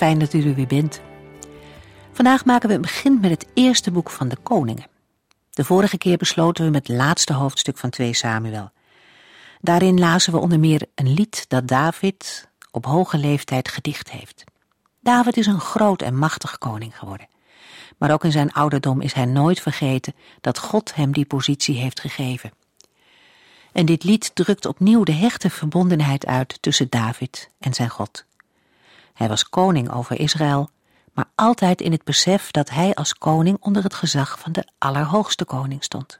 Fijn dat u er weer bent. Vandaag maken we een begin met het eerste boek van de Koningen. De vorige keer besloten we met het laatste hoofdstuk van 2 Samuel. Daarin lazen we onder meer een lied dat David op hoge leeftijd gedicht heeft. David is een groot en machtig koning geworden. Maar ook in zijn ouderdom is hij nooit vergeten dat God hem die positie heeft gegeven. En dit lied drukt opnieuw de hechte verbondenheid uit tussen David en zijn God. Hij was koning over Israël, maar altijd in het besef dat hij als koning onder het gezag van de Allerhoogste Koning stond.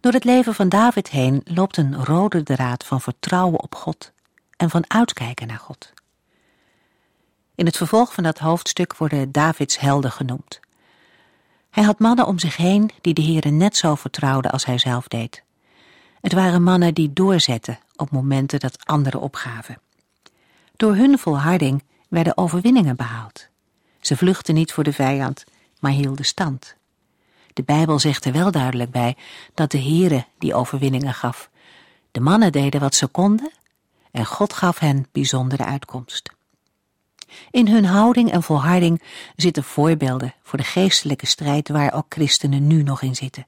Door het leven van David heen loopt een rode draad van vertrouwen op God en van uitkijken naar God. In het vervolg van dat hoofdstuk worden Davids helden genoemd. Hij had mannen om zich heen die de Heere net zo vertrouwden als hij zelf deed. Het waren mannen die doorzetten op momenten dat anderen opgaven. Door hun volharding werden overwinningen behaald. Ze vluchtten niet voor de vijand, maar hielden stand. De Bijbel zegt er wel duidelijk bij dat de Heere die overwinningen gaf. De mannen deden wat ze konden en God gaf hen bijzondere uitkomst. In hun houding en volharding zitten voorbeelden voor de geestelijke strijd waar ook christenen nu nog in zitten.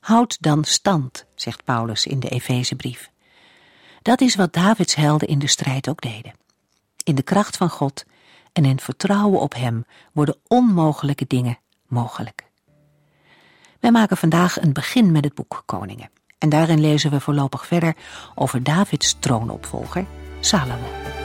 Houd dan stand, zegt Paulus in de Efezebrief. Dat is wat Davids helden in de strijd ook deden. In de kracht van God en in vertrouwen op Hem worden onmogelijke dingen mogelijk. Wij maken vandaag een begin met het boek Koningen. En daarin lezen we voorlopig verder over Davids troonopvolger, Salomo.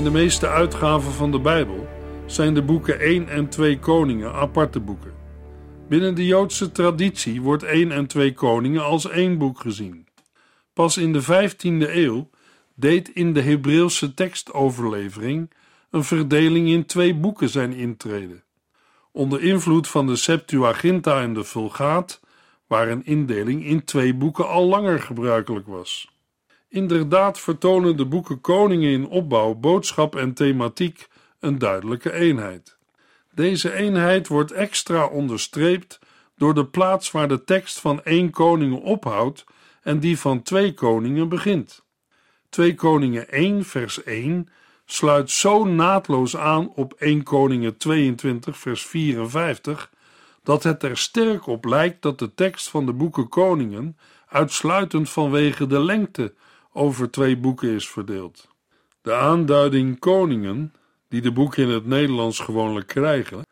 In de meeste uitgaven van de Bijbel zijn de boeken 1 en 2 Koningen aparte boeken. Binnen de Joodse traditie wordt 1 en 2 Koningen als één boek gezien. Pas in de 15e eeuw deed in de Hebreeuwse tekstoverlevering een verdeling in twee boeken zijn intreden. Onder invloed van de Septuaginta en de Vulgaat, waar een indeling in twee boeken al langer gebruikelijk was. Inderdaad vertonen de boeken Koningen in opbouw, boodschap en thematiek een duidelijke eenheid. Deze eenheid wordt extra onderstreept door de plaats waar de tekst van één koning ophoudt en die van twee koningen begint. 2 Koningen 1 vers 1 sluit zo naadloos aan op 1 Koningen 22 vers 54 dat het er sterk op lijkt dat de tekst van de boeken Koningen uitsluitend vanwege de lengte over twee boeken is verdeeld. De aanduiding koningen, die de boeken in het Nederlands gewoonlijk krijgen,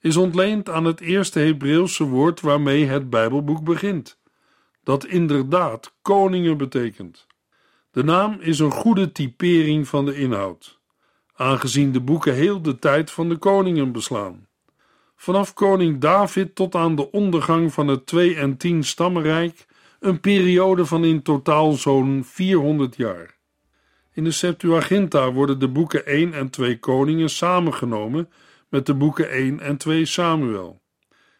is ontleend aan het eerste Hebreeuwse woord waarmee het Bijbelboek begint, dat inderdaad koningen betekent. De naam is een goede typering van de inhoud, aangezien de boeken heel de tijd van de koningen beslaan. Vanaf koning David tot aan de ondergang van het 2 en 10 stammenrijk een periode van in totaal zo'n 400 jaar. In de Septuaginta worden de boeken 1 en 2 Koningen samengenomen met de boeken 1 en 2 Samuel.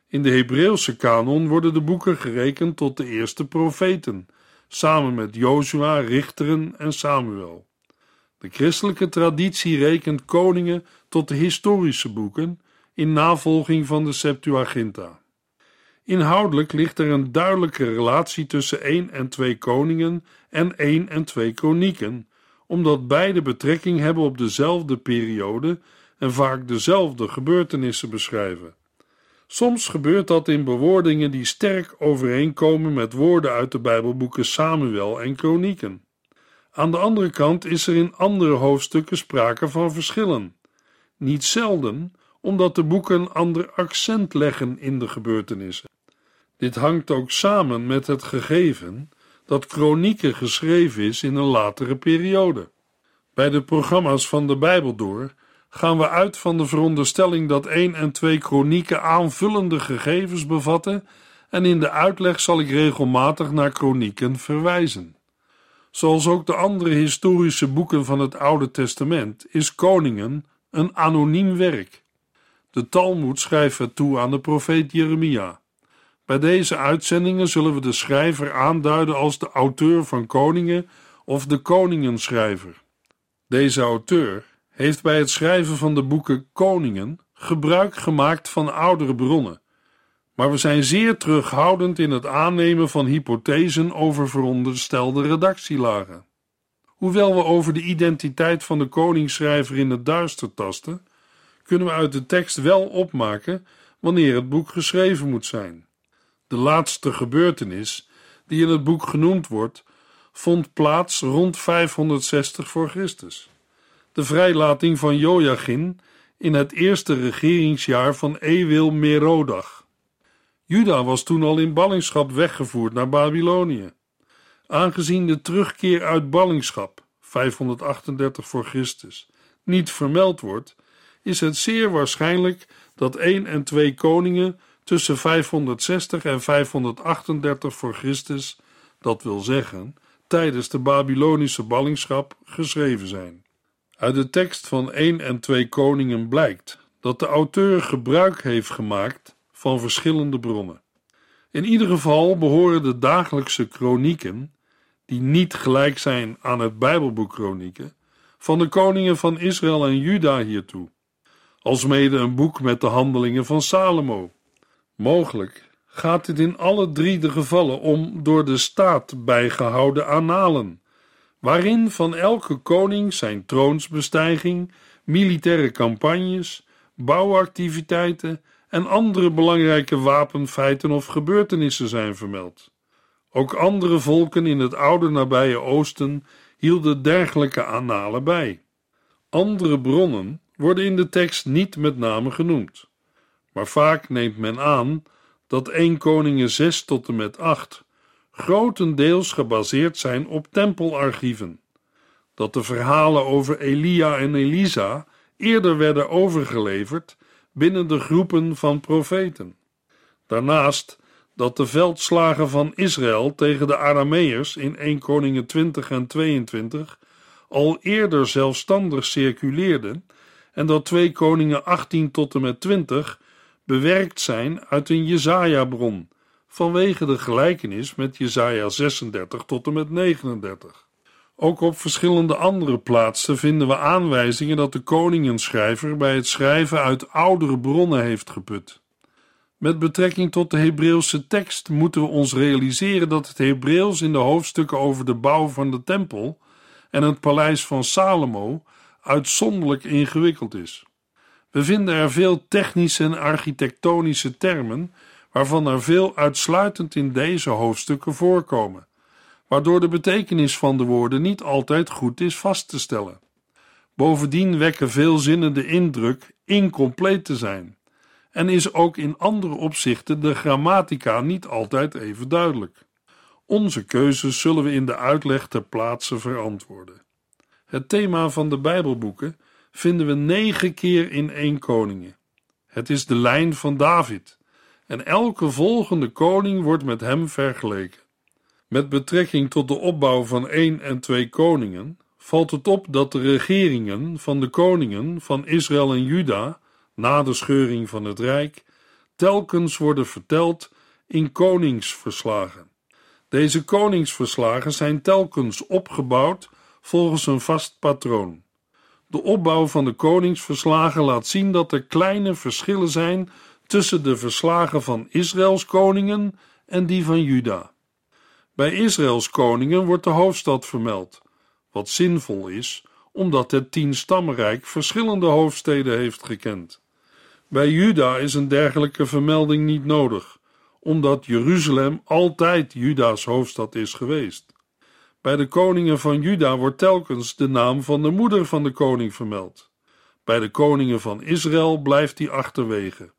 In de Hebreeuwse kanon worden de boeken gerekend tot de eerste profeten, samen met Jozua, Richteren en Samuel. De christelijke traditie rekent koningen tot de historische boeken in navolging van de Septuaginta. Inhoudelijk ligt er een duidelijke relatie tussen 1 en 2 koningen en 1 en 2 kronieken, omdat beide betrekking hebben op dezelfde periode en vaak dezelfde gebeurtenissen beschrijven. Soms gebeurt dat in bewoordingen die sterk overeenkomen met woorden uit de Bijbelboeken Samuel en Kronieken. Aan de andere kant is er in andere hoofdstukken sprake van verschillen. Niet zelden omdat de boeken een ander accent leggen in de gebeurtenissen. Dit hangt ook samen met het gegeven dat Kronieken geschreven is in een latere periode. Bij de programma's van de Bijbel door gaan we uit van de veronderstelling dat 1 en 2 kronieken aanvullende gegevens bevatten en in de uitleg zal ik regelmatig naar kronieken verwijzen. Zoals ook de andere historische boeken van het Oude Testament is Koningen een anoniem werk. De Talmud schrijft het toe aan de profeet Jeremia. Bij deze uitzendingen zullen we de schrijver aanduiden als de auteur van Koningen of de Koningenschrijver. Deze auteur heeft bij het schrijven van de boeken Koningen gebruik gemaakt van oudere bronnen, maar we zijn zeer terughoudend in het aannemen van hypothesen over veronderstelde redactielagen. Hoewel we over de identiteit van de koningsschrijver in het duister tasten, kunnen we uit de tekst wel opmaken wanneer het boek geschreven moet zijn. De laatste gebeurtenis die in het boek genoemd wordt, vond plaats rond 560 voor Christus de vrijlating van Joachim in het eerste regeringsjaar van Ewil Merodach. Juda was toen al in ballingschap weggevoerd naar Babylonië. Aangezien de terugkeer uit ballingschap 538 voor Christus niet vermeld wordt, is het zeer waarschijnlijk dat 1 en 2 koningen tussen 560 en 538 voor Christus, dat wil zeggen tijdens de Babylonische ballingschap, geschreven zijn. Uit de tekst van 1 en 2 Koningen blijkt dat de auteur gebruik heeft gemaakt van verschillende bronnen. In ieder geval behoren de dagelijkse kronieken, die niet gelijk zijn aan het Bijbelboek Kronieken, van de koningen van Israël en Juda hiertoe, alsmede een boek met de handelingen van Salomo. Mogelijk gaat dit in alle drie de gevallen om door de staat bijgehouden annalen waarin van elke koning zijn troonsbestijging, militaire campagnes, bouwactiviteiten en andere belangrijke wapenfeiten of gebeurtenissen zijn vermeld. Ook andere volken in het oude nabije Oosten hielden dergelijke annalen bij. Andere bronnen worden in de tekst niet met name genoemd, maar vaak neemt men aan dat 1 Koningen 6 tot en met 8 grotendeels gebaseerd zijn op tempelarchieven. Dat de verhalen over Elia en Elisa eerder werden overgeleverd binnen de groepen van profeten. Daarnaast dat de veldslagen van Israël tegen de Arameërs in 1 Koningen 20 en 22 al eerder zelfstandig circuleerden en dat 2 Koningen 18 tot en met 20 bewerkt zijn uit een Jezaja-bron vanwege de gelijkenis met Jesaja 36 tot en met 39. Ook op verschillende andere plaatsen vinden we aanwijzingen dat de koningenschrijver bij het schrijven uit oudere bronnen heeft geput. Met betrekking tot de Hebreeuwse tekst moeten we ons realiseren dat het Hebreeuws in de hoofdstukken over de bouw van de tempel en het paleis van Salomo uitzonderlijk ingewikkeld is. We vinden er veel technische en architectonische termen waarvan er veel uitsluitend in deze hoofdstukken voorkomen, waardoor de betekenis van de woorden niet altijd goed is vast te stellen. Bovendien wekken veel zinnen de indruk incompleet te zijn, en is ook in andere opzichten de grammatica niet altijd even duidelijk. Onze keuzes zullen we in de uitleg ter plaatse verantwoorden. Het thema van de Bijbelboeken vinden we negen keer in één Koningen. Het is de lijn van David en elke volgende koning wordt met hem vergeleken. Met betrekking tot de opbouw van één en twee koningen valt het op dat de regeringen van de koningen van Israël en Juda na de scheuring van het rijk telkens worden verteld in koningsverslagen. Deze koningsverslagen zijn telkens opgebouwd volgens een vast patroon. De opbouw van de koningsverslagen laat zien dat er kleine verschillen zijn tussen de verslagen van Israëls koningen en die van Juda. Bij Israëls koningen wordt de hoofdstad vermeld, wat zinvol is omdat het tienstammenrijk verschillende hoofdsteden heeft gekend. Bij Juda is een dergelijke vermelding niet nodig, omdat Jeruzalem altijd Juda's hoofdstad is geweest. Bij de koningen van Juda wordt telkens de naam van de moeder van de koning vermeld. Bij de koningen van Israël blijft die achterwege.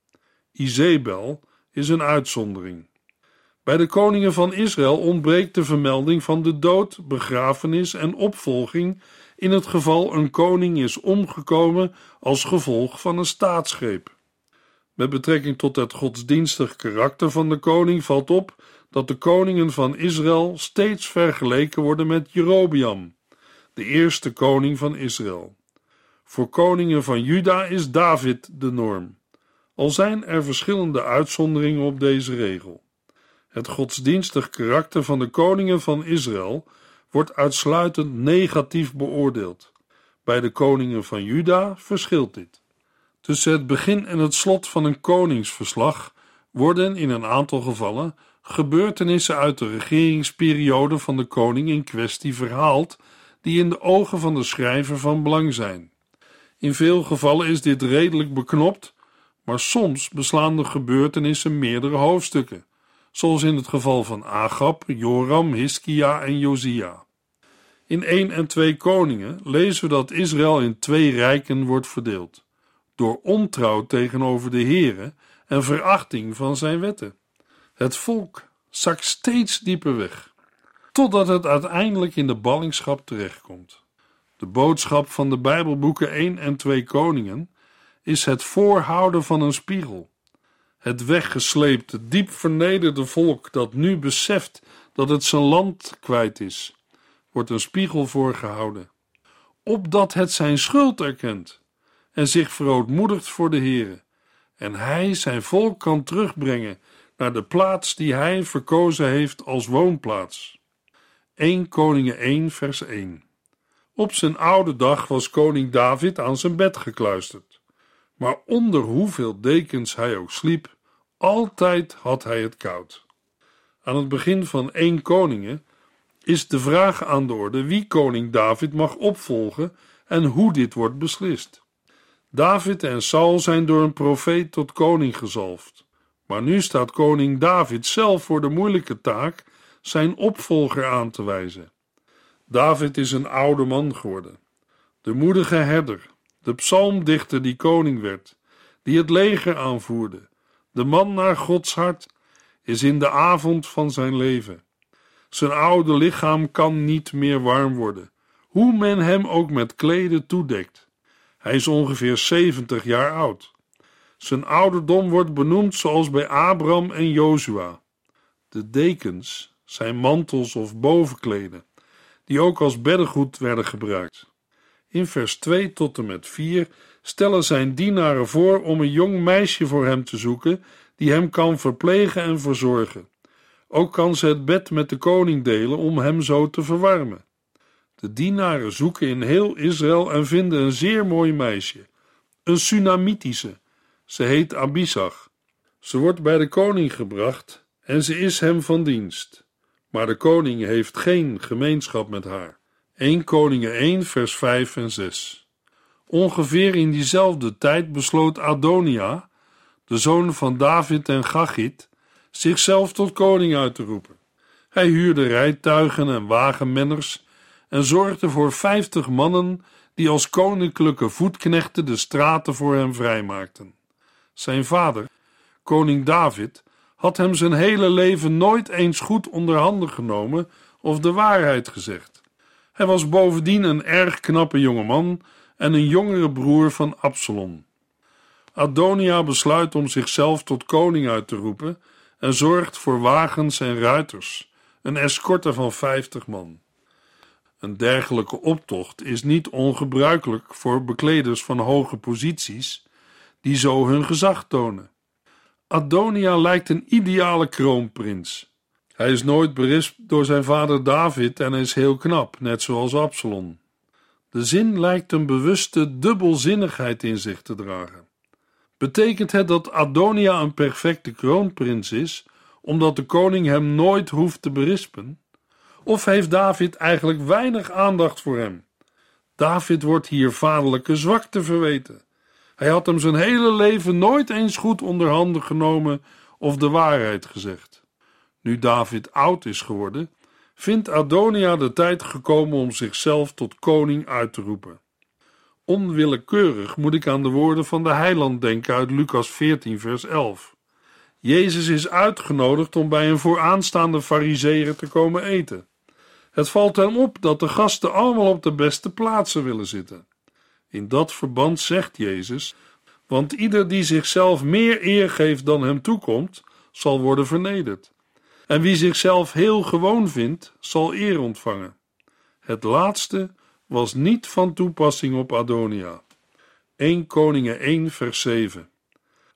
Izebel is een uitzondering. Bij de koningen van Israël ontbreekt de vermelding van de dood, begrafenis en opvolging in het geval een koning is omgekomen als gevolg van een staatsgreep. Met betrekking tot het godsdienstig karakter van de koning valt op dat de koningen van Israël steeds vergeleken worden met Jerobiam, de eerste koning van Israël. Voor koningen van Juda is David de norm, al zijn er verschillende uitzonderingen op deze regel. Het godsdienstig karakter van de koningen van Israël wordt uitsluitend negatief beoordeeld. Bij de koningen van Juda verschilt dit. Tussen het begin en het slot van een koningsverslag worden in een aantal gevallen gebeurtenissen uit de regeringsperiode van de koning in kwestie verhaald, die in de ogen van de schrijver van belang zijn. In veel gevallen is dit redelijk beknopt, maar soms beslaan de gebeurtenissen meerdere hoofdstukken, zoals in het geval van Agab, Joram, Hiskia en Josia. In 1 en 2 Koningen lezen we dat Israël in twee rijken wordt verdeeld, door ontrouw tegenover de Here en verachting van zijn wetten. Het volk zakt steeds dieper weg, totdat het uiteindelijk in de ballingschap terechtkomt. De boodschap van de Bijbelboeken 1 en 2 Koningen is het voorhouden van een spiegel. Het weggesleepte, diep vernederde volk dat nu beseft dat het zijn land kwijt is, wordt een spiegel voorgehouden, opdat het zijn schuld erkent en zich verootmoedigt voor de Heere, en hij zijn volk kan terugbrengen naar de plaats die hij verkozen heeft als woonplaats. 1 Koningen 1 vers 1 Op zijn oude dag was koning David aan zijn bed gekluisterd. Maar onder hoeveel dekens hij ook sliep, altijd had hij het koud. Aan het begin van 1 Koningen is de vraag aan de orde wie koning David mag opvolgen en hoe dit wordt beslist. David en Saul zijn door een profeet tot koning gezalfd. Maar nu staat koning David zelf voor de moeilijke taak zijn opvolger aan te wijzen. David is een oude man geworden, de moedige herder, de psalmdichter die koning werd, die het leger aanvoerde, de man naar Gods hart, is in de avond van zijn leven. Zijn oude lichaam kan niet meer warm worden, hoe men hem ook met kleden toedekt. Hij is ongeveer 70 jaar oud. Zijn ouderdom wordt benoemd zoals bij Abraham en Jozua. De dekens zijn mantels of bovenkleden, die ook als beddengoed werden gebruikt. In vers 2 tot en met 4 stellen zijn dienaren voor om een jong meisje voor hem te zoeken, die hem kan verplegen en verzorgen. Ook kan ze het bed met de koning delen om hem zo te verwarmen. De dienaren zoeken in heel Israël en vinden een zeer mooi meisje, een Sunamitische ze heet Abisag. Ze wordt bij de koning gebracht en ze is hem van dienst. Maar de koning heeft geen gemeenschap met haar. 1 Koningen 1 vers 5 en 6 Ongeveer in diezelfde tijd besloot Adonia, de zoon van David en Gachit, zichzelf tot koning uit te roepen. Hij huurde rijtuigen en wagenmenners en zorgde voor vijftig mannen die als koninklijke voetknechten de straten voor hem vrijmaakten. Zijn vader, koning David, had hem zijn hele leven nooit eens goed onder handen genomen of de waarheid gezegd. Hij was bovendien een erg knappe jongeman en een jongere broer van Absalom. Adonia besluit om zichzelf tot koning uit te roepen en zorgt voor wagens en ruiters, een escorte van vijftig man. Een dergelijke optocht is niet ongebruikelijk voor bekleders van hoge posities die zo hun gezag tonen. Adonia lijkt een ideale kroonprins. Hij is nooit berispt door zijn vader David en is heel knap, net zoals Absalom. De zin lijkt een bewuste dubbelzinnigheid in zich te dragen. Betekent het dat Adonia een perfecte kroonprins is, omdat de koning hem nooit hoeft te berispen? Of heeft David eigenlijk weinig aandacht voor hem? David wordt hier vaderlijke zwakte verweten. Hij had hem zijn hele leven nooit eens goed onder handen genomen of de waarheid gezegd. Nu David oud is geworden, vindt Adonia de tijd gekomen om zichzelf tot koning uit te roepen. Onwillekeurig moet ik aan de woorden van de heiland denken uit Lucas 14, vers 11. Jezus is uitgenodigd om bij een vooraanstaande fariseer te komen eten. Het valt hem op dat de gasten allemaal op de beste plaatsen willen zitten. In dat verband zegt Jezus: Want ieder die zichzelf meer eer geeft dan hem toekomt, zal worden vernederd. En wie zichzelf heel gewoon vindt, zal eer ontvangen. Het laatste was niet van toepassing op Adonia. 1 Koningen 1 vers 7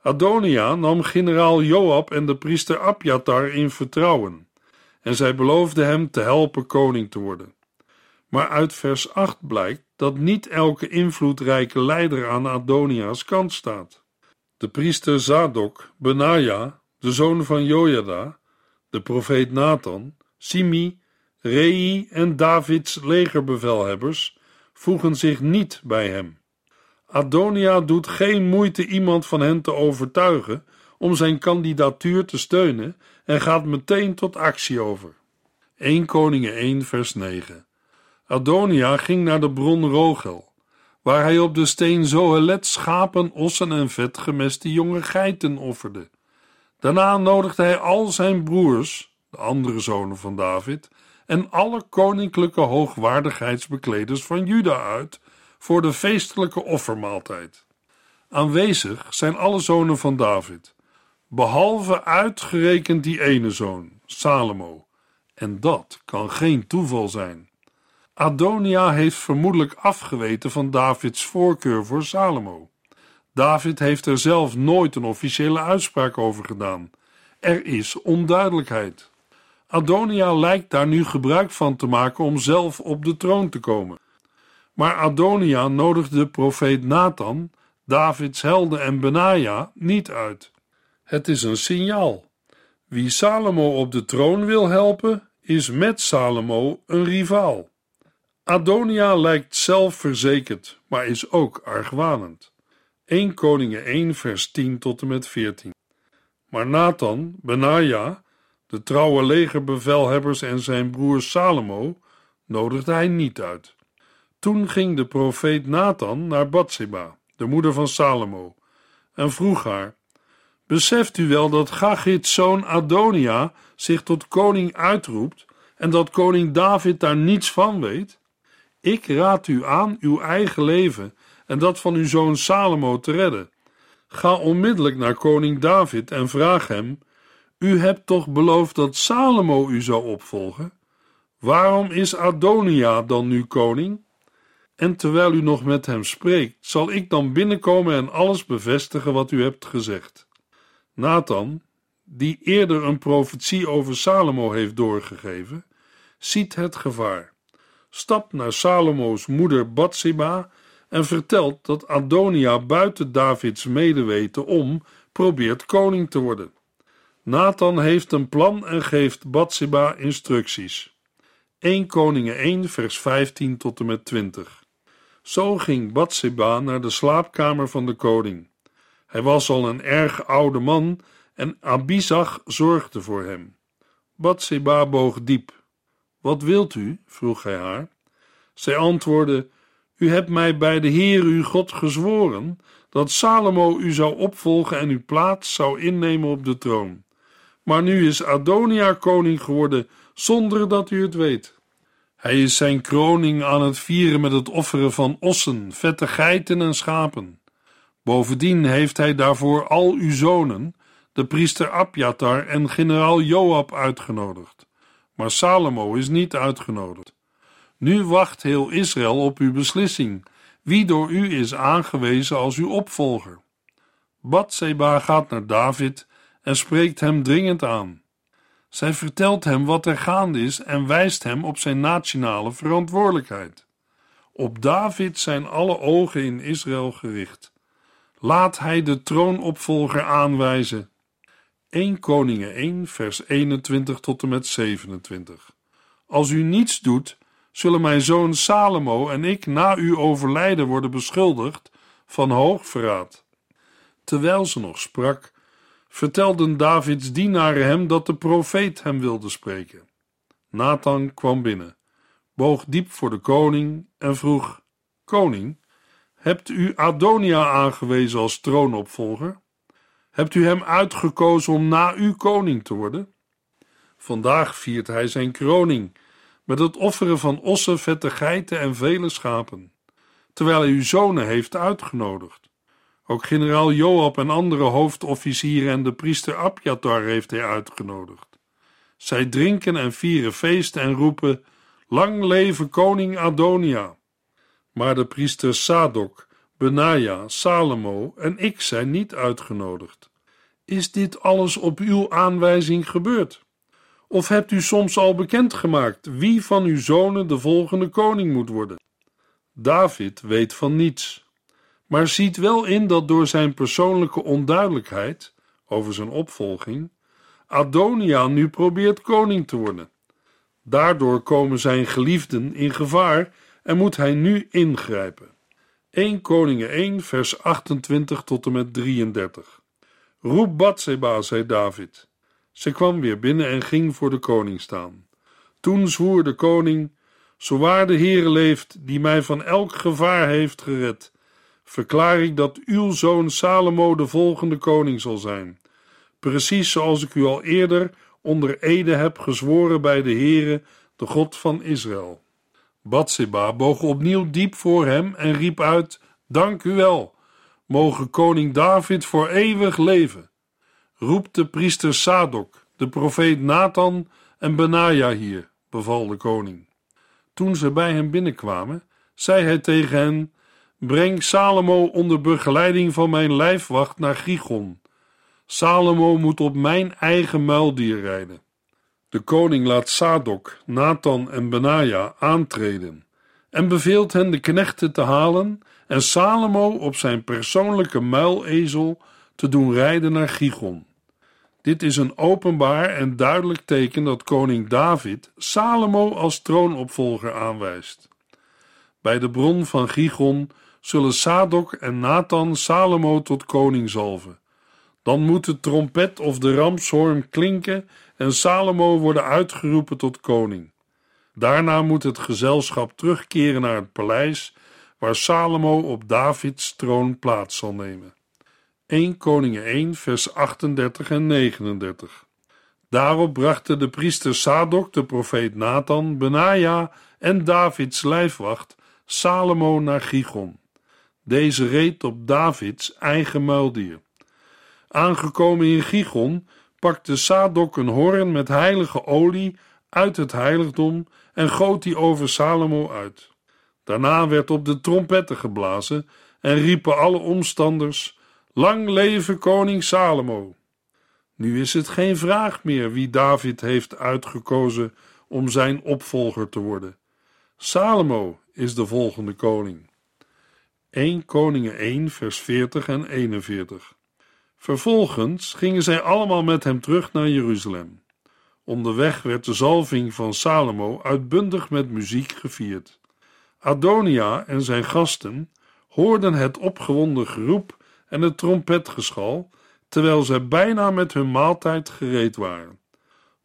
Adonia nam generaal Joab en de priester Abjatar in vertrouwen en zij beloofde hem te helpen koning te worden. Maar uit vers 8 blijkt dat niet elke invloedrijke leider aan Adonia's kant staat. De priester Zadok, Benaja, de zoon van Jojada, de profeet Nathan, Simi, Rei en Davids legerbevelhebbers voegen zich niet bij hem. Adonia doet geen moeite iemand van hen te overtuigen om zijn kandidatuur te steunen en gaat meteen tot actie over. 1 Koningen 1 vers 9 Adonia ging naar de bron Rogel, waar hij op de steen Zohelet schapen, ossen en vetgemeste jonge geiten offerde. Daarna nodigde hij al zijn broers, de andere zonen van David, en alle koninklijke hoogwaardigheidsbekleders van Juda uit voor de feestelijke offermaaltijd. Aanwezig zijn alle zonen van David, behalve uitgerekend die ene zoon, Salomo. En dat kan geen toeval zijn. Adonia heeft vermoedelijk afgeweten van Davids voorkeur voor Salomo. David heeft er zelf nooit een officiële uitspraak over gedaan. Er is onduidelijkheid. Adonia lijkt daar nu gebruik van te maken om zelf op de troon te komen. Maar Adonia nodigde de profeet Nathan, Davids helden en Benaja niet uit. Het is een signaal. Wie Salomo op de troon wil helpen, is met Salomo een rivaal. Adonia lijkt zelfverzekerd, maar is ook argwanend. 1 Koningen 1 vers 10 tot en met 14. Maar Nathan, Benaja, de trouwe legerbevelhebbers en zijn broer Salomo nodigde hij niet uit. Toen ging de profeet Nathan naar Bathseba, de moeder van Salomo, en vroeg haar: Beseft u wel dat Gagits zoon Adonia zich tot koning uitroept en dat koning David daar niets van weet? Ik raad u aan uw eigen leven en dat van uw zoon Salomo te redden. Ga onmiddellijk naar koning David en vraag hem: U hebt toch beloofd dat Salomo u zou opvolgen? Waarom is Adonia dan nu koning? En terwijl u nog met hem spreekt, zal ik dan binnenkomen en alles bevestigen wat u hebt gezegd. Nathan, die eerder een profetie over Salomo heeft doorgegeven, ziet het gevaar, stapt naar Salomo's moeder Bathseba en vertelt dat Adonia buiten Davids medeweten om probeert koning te worden. Nathan heeft een plan en geeft Bathseba instructies. 1 Koningen 1 vers 15 tot en met 20 Zo ging Bathseba naar de slaapkamer van de koning. Hij was al een erg oude man en Abizag zorgde voor hem. Bathseba boog diep. Wat wilt u? vroeg hij haar. Zij antwoordde: U hebt mij bij de Heer uw God gezworen dat Salomo u zou opvolgen en uw plaats zou innemen op de troon. Maar nu is Adonia koning geworden zonder dat u het weet. Hij is zijn kroning aan het vieren met het offeren van ossen, vette geiten en schapen. Bovendien heeft hij daarvoor al uw zonen, de priester Abjatar en generaal Joab uitgenodigd. Maar Salomo is niet uitgenodigd. Nu wacht heel Israël op uw beslissing, wie door u is aangewezen als uw opvolger. Batseba gaat naar David en spreekt hem dringend aan. Zij vertelt hem wat er gaande is en wijst hem op zijn nationale verantwoordelijkheid. Op David zijn alle ogen in Israël gericht. Laat hij de troonopvolger aanwijzen. 1 Koningen 1, vers 21 tot en met 27. Als u niets doet, zullen mijn zoon Salomo en ik na uw overlijden worden beschuldigd van hoogverraad. Terwijl ze nog sprak, vertelden Davids dienaren hem dat de profeet hem wilde spreken. Nathan kwam binnen, boog diep voor de koning en vroeg: Koning, hebt u Adonia aangewezen als troonopvolger? Hebt u hem uitgekozen om na u koning te worden? Vandaag viert hij zijn kroning met het offeren van ossen, vette geiten en vele schapen, terwijl hij uw zonen heeft uitgenodigd. Ook generaal Joab en andere hoofdofficieren en de priester Abjatar heeft hij uitgenodigd. Zij drinken en vieren feest en roepen: Lang leven koning Adonia! Maar de priester Sadok, Benaja, Salomo en ik zijn niet uitgenodigd. Is dit alles op uw aanwijzing gebeurd? Of hebt u soms al bekendgemaakt wie van uw zonen de volgende koning moet worden? David weet van niets, maar ziet wel in dat door zijn persoonlijke onduidelijkheid over zijn opvolging Adonia nu probeert koning te worden. Daardoor komen zijn geliefden in gevaar en moet hij nu ingrijpen. 1 Koningen 1 vers 28 tot en met 33 Roep Batseba, zei David. Ze kwam weer binnen en ging voor de koning staan. Toen zwoer de koning: Zo waar de Heere leeft, die mij van elk gevaar heeft gered, verklaar ik dat uw zoon Salomo de volgende koning zal zijn. Precies zoals ik u al eerder onder ede heb gezworen bij de Heere, de God van Israël. Batseba boog opnieuw diep voor hem en riep uit: Dank u wel. Mogen koning David voor eeuwig leven. Roep de priester Sadok, de profeet Nathan en Benaja hier, beval de koning. Toen ze bij hem binnenkwamen, zei hij tegen hen: Breng Salomo onder begeleiding van mijn lijfwacht naar Gigon. Salomo moet op mijn eigen muildier rijden. De koning laat Sadok, Nathan en Benaja aantreden en beveelt hen de knechten te halen en Salomo op zijn persoonlijke muilezel te doen rijden naar Gigon. Dit is een openbaar en duidelijk teken dat koning David Salomo als troonopvolger aanwijst. Bij de bron van Gigon zullen Sadok en Nathan Salomo tot koning zalven. Dan moet de trompet of de ramshoorn klinken en Salomo worden uitgeroepen tot koning. Daarna moet het gezelschap terugkeren naar het paleis waar Salomo op Davids troon plaats zal nemen. 1 Koningen 1 vers 38 en 39 Daarop brachten de priester Sadok, de profeet Nathan, Benaja en Davids lijfwacht Salomo naar Gigon. Deze reed op Davids eigen muildier. Aangekomen in Gigon pakte Sadok een hoorn met heilige olie uit het heiligdom en goot die over Salomo uit. Daarna werd op de trompetten geblazen en riepen alle omstanders: Lang leven koning Salomo! Nu is het geen vraag meer wie David heeft uitgekozen om zijn opvolger te worden. Salomo is de volgende koning. 1 Koningen 1 vers 40 en 41 Vervolgens gingen zij allemaal met hem terug naar Jeruzalem. Onderweg werd de zalving van Salomo uitbundig met muziek gevierd. Adonia en zijn gasten hoorden het opgewonden geroep en het trompetgeschal, terwijl zij bijna met hun maaltijd gereed waren.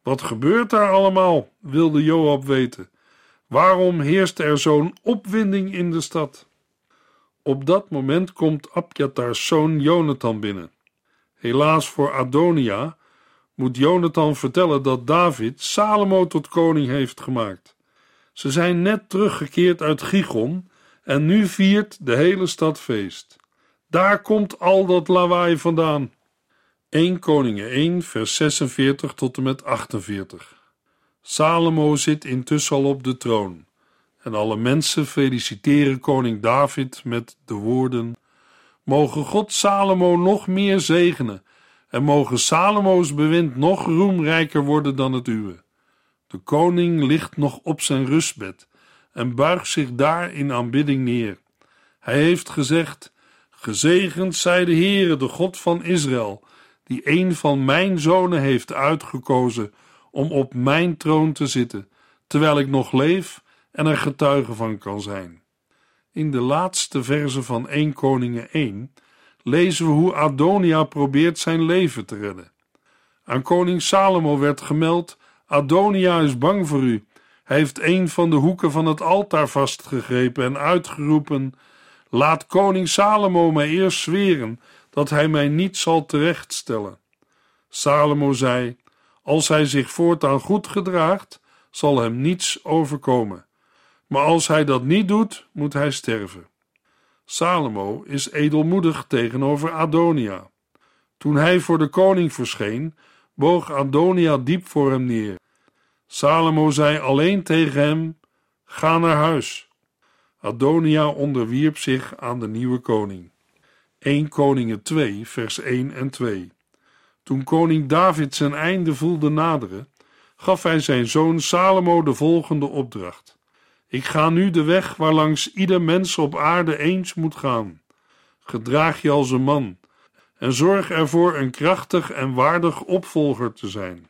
Wat gebeurt daar allemaal? wilde Joab weten. Waarom heerst er zo'n opwinding in de stad? Op dat moment komt Abjatars zoon Jonathan binnen. Helaas voor Adonia moet Jonathan vertellen dat David Salomo tot koning heeft gemaakt. Ze zijn net teruggekeerd uit Gigon en nu viert de hele stad feest. Daar komt al dat lawaai vandaan. 1 Koningen 1 vers 46 tot en met 48 Salomo zit intussen al op de troon en alle mensen feliciteren koning David met de woorden Mogen God Salomo nog meer zegenen en mogen Salomo's bewind nog roemrijker worden dan het uwe. De koning ligt nog op zijn rustbed en buigt zich daar in aanbidding neer. Hij heeft gezegd: Gezegend zij de Heere, de God van Israël, die een van mijn zonen heeft uitgekozen om op mijn troon te zitten, terwijl ik nog leef en er getuige van kan zijn. In de laatste verse van 1 Koningen 1 lezen we hoe Adonia probeert zijn leven te redden. Aan koning Salomo werd gemeld: Adonia is bang voor u. Hij heeft een van de hoeken van het altaar vastgegrepen en uitgeroepen: Laat koning Salomo mij eerst zweren dat hij mij niet zal terechtstellen. Salomo zei: Als hij zich voortaan goed gedraagt, zal hem niets overkomen. Maar als hij dat niet doet, moet hij sterven. Salomo is edelmoedig tegenover Adonia. Toen hij voor de koning verscheen, boog Adonia diep voor hem neer. Salomo zei alleen tegen hem: Ga naar huis. Adonia onderwierp zich aan de nieuwe koning. 1 Koningen 2, vers 1 en 2. Toen koning David zijn einde voelde naderen, gaf hij zijn zoon Salomo de volgende opdracht: Ik ga nu de weg waarlangs ieder mens op aarde eens moet gaan. Gedraag je als een man en zorg ervoor een krachtig en waardig opvolger te zijn.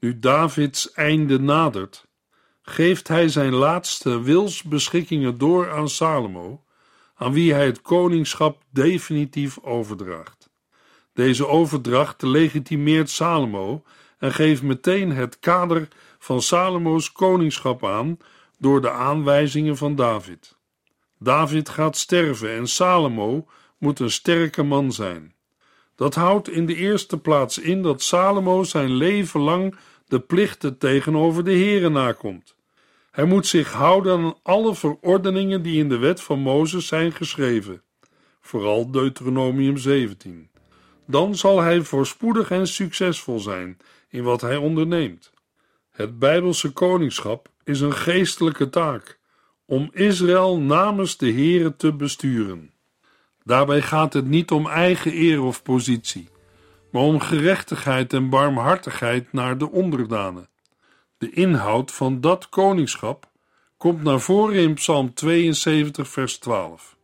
Nu Davids einde nadert, geeft hij zijn laatste wilsbeschikkingen door aan Salomo, aan wie hij het koningschap definitief overdraagt. Deze overdracht legitimeert Salomo en geeft meteen het kader van Salomo's koningschap aan door de aanwijzingen van David. David gaat sterven en Salomo moet een sterke man zijn. Dat houdt in de eerste plaats in dat Salomo zijn leven lang de plichten tegenover de Heere nakomt. Hij moet zich houden aan alle verordeningen die in de wet van Mozes zijn geschreven, vooral Deuteronomium 17. Dan zal hij voorspoedig en succesvol zijn in wat hij onderneemt. Het Bijbelse koningschap is een geestelijke taak om Israël namens de Heere te besturen. Daarbij gaat het niet om eigen eer of positie, maar om gerechtigheid en barmhartigheid naar de onderdanen. De inhoud van dat koningschap komt naar voren in Psalm 72, vers 12.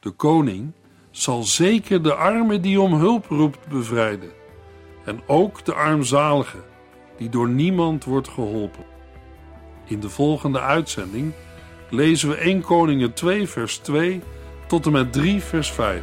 De koning zal zeker de arme die om hulp roept bevrijden, en ook de armzalige die door niemand wordt geholpen. In de volgende uitzending lezen we 1 Koningen 2, vers 2 tot en met 3, vers 5.